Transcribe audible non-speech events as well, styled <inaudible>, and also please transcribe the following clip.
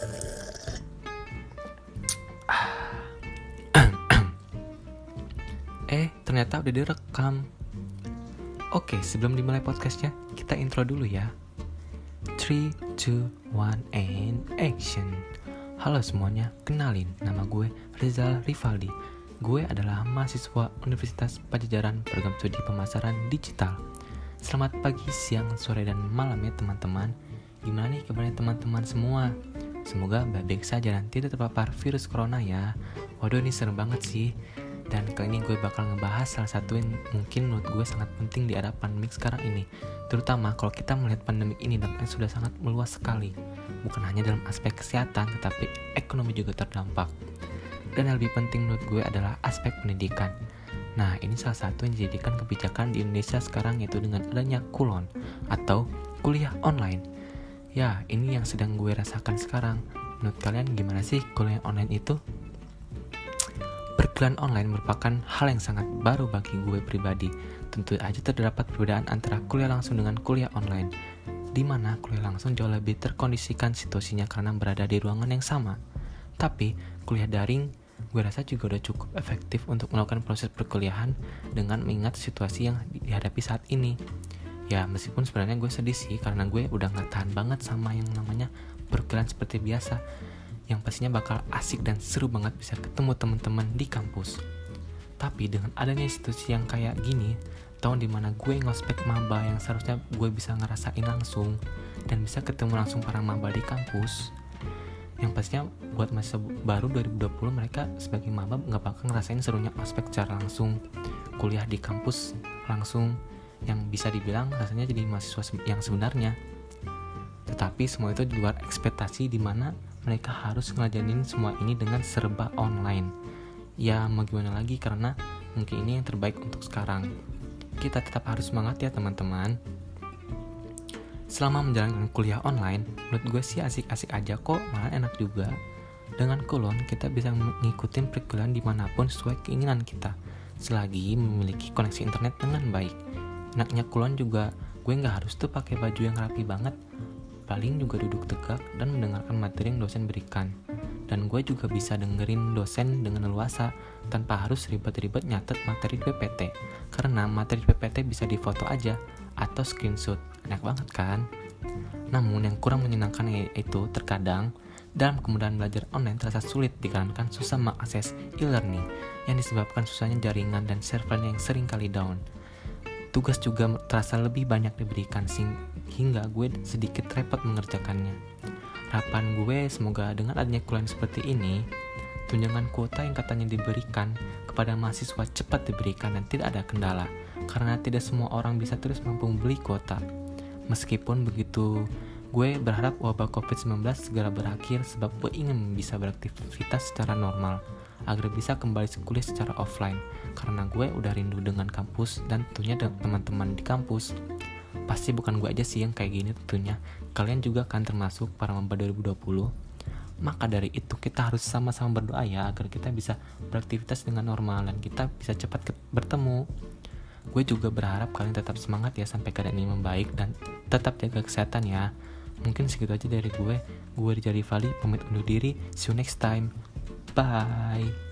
<coughs> eh ternyata udah direkam. Oke sebelum dimulai podcastnya kita intro dulu ya. 3, 2, 1, and action. Halo semuanya, kenalin nama gue Rizal Rivaldi. Gue adalah mahasiswa Universitas Pajajaran Program Studi Pemasaran Digital. Selamat pagi, siang, sore, dan malam ya teman-teman. Gimana nih kabarnya teman-teman semua? Semoga baik-baik saja dan tidak terpapar virus corona ya. Waduh ini serem banget sih. Dan kali ini gue bakal ngebahas salah satu yang mungkin menurut gue sangat penting di era pandemik sekarang ini. Terutama kalau kita melihat pandemik ini dampaknya sudah sangat meluas sekali. Bukan hanya dalam aspek kesehatan, tetapi ekonomi juga terdampak. Dan yang lebih penting menurut gue adalah aspek pendidikan. Nah, ini salah satu yang dijadikan kebijakan di Indonesia sekarang yaitu dengan adanya kulon atau kuliah online. Ya, ini yang sedang gue rasakan sekarang. Menurut kalian gimana sih kuliah online itu? Perkuliahan online merupakan hal yang sangat baru bagi gue pribadi. Tentu aja terdapat perbedaan antara kuliah langsung dengan kuliah online, di mana kuliah langsung jauh lebih terkondisikan situasinya karena berada di ruangan yang sama. Tapi, kuliah daring gue rasa juga udah cukup efektif untuk melakukan proses perkuliahan dengan mengingat situasi yang dihadapi saat ini. Ya, meskipun sebenarnya gue sedih sih karena gue udah gak tahan banget sama yang namanya perkuliahan seperti biasa yang pastinya bakal asik dan seru banget bisa ketemu teman-teman di kampus. Tapi dengan adanya institusi yang kayak gini, tahun di mana gue ngospek maba yang seharusnya gue bisa ngerasain langsung dan bisa ketemu langsung para maba di kampus, yang pastinya buat masa baru 2020 mereka sebagai maba nggak bakal ngerasain serunya ospek secara langsung kuliah di kampus langsung yang bisa dibilang rasanya jadi mahasiswa yang sebenarnya tetapi semua itu di luar ekspektasi di mana mereka harus ngelajanin semua ini dengan serba online. Ya mau gimana lagi karena mungkin ini yang terbaik untuk sekarang. Kita tetap harus semangat ya teman-teman. Selama menjalankan kuliah online, menurut gue sih asik-asik aja kok, malah enak juga. Dengan kulon, kita bisa mengikuti perkuliahan di mana pun sesuai keinginan kita, selagi memiliki koneksi internet dengan baik. Enaknya kulon juga, gue nggak harus tuh pakai baju yang rapi banget, paling juga duduk tegak dan mendengarkan materi yang dosen berikan. Dan gue juga bisa dengerin dosen dengan leluasa tanpa harus ribet-ribet nyatet materi PPT. Karena materi PPT bisa difoto aja atau screenshot. Enak banget kan? Namun yang kurang menyenangkan itu terkadang dalam kemudahan belajar online terasa sulit dikarenakan susah mengakses e-learning yang disebabkan susahnya jaringan dan server yang sering kali down tugas juga terasa lebih banyak diberikan hingga gue sedikit repot mengerjakannya. Harapan gue semoga dengan adanya kuliah seperti ini, tunjangan kuota yang katanya diberikan kepada mahasiswa cepat diberikan dan tidak ada kendala, karena tidak semua orang bisa terus mampu beli kuota. Meskipun begitu, gue berharap wabah COVID-19 segera berakhir sebab gue ingin bisa beraktivitas secara normal agar bisa kembali kuliah secara offline. Karena gue udah rindu dengan kampus dan tentunya teman-teman di kampus. Pasti bukan gue aja sih yang kayak gini tentunya. Kalian juga akan termasuk para maba 2020 maka dari itu kita harus sama-sama berdoa ya agar kita bisa beraktivitas dengan normal dan kita bisa cepat bertemu. Gue juga berharap kalian tetap semangat ya sampai keadaan ini membaik dan tetap jaga kesehatan ya. Mungkin segitu aja dari gue. Gue dari Vali pamit undur diri. See you next time Bye.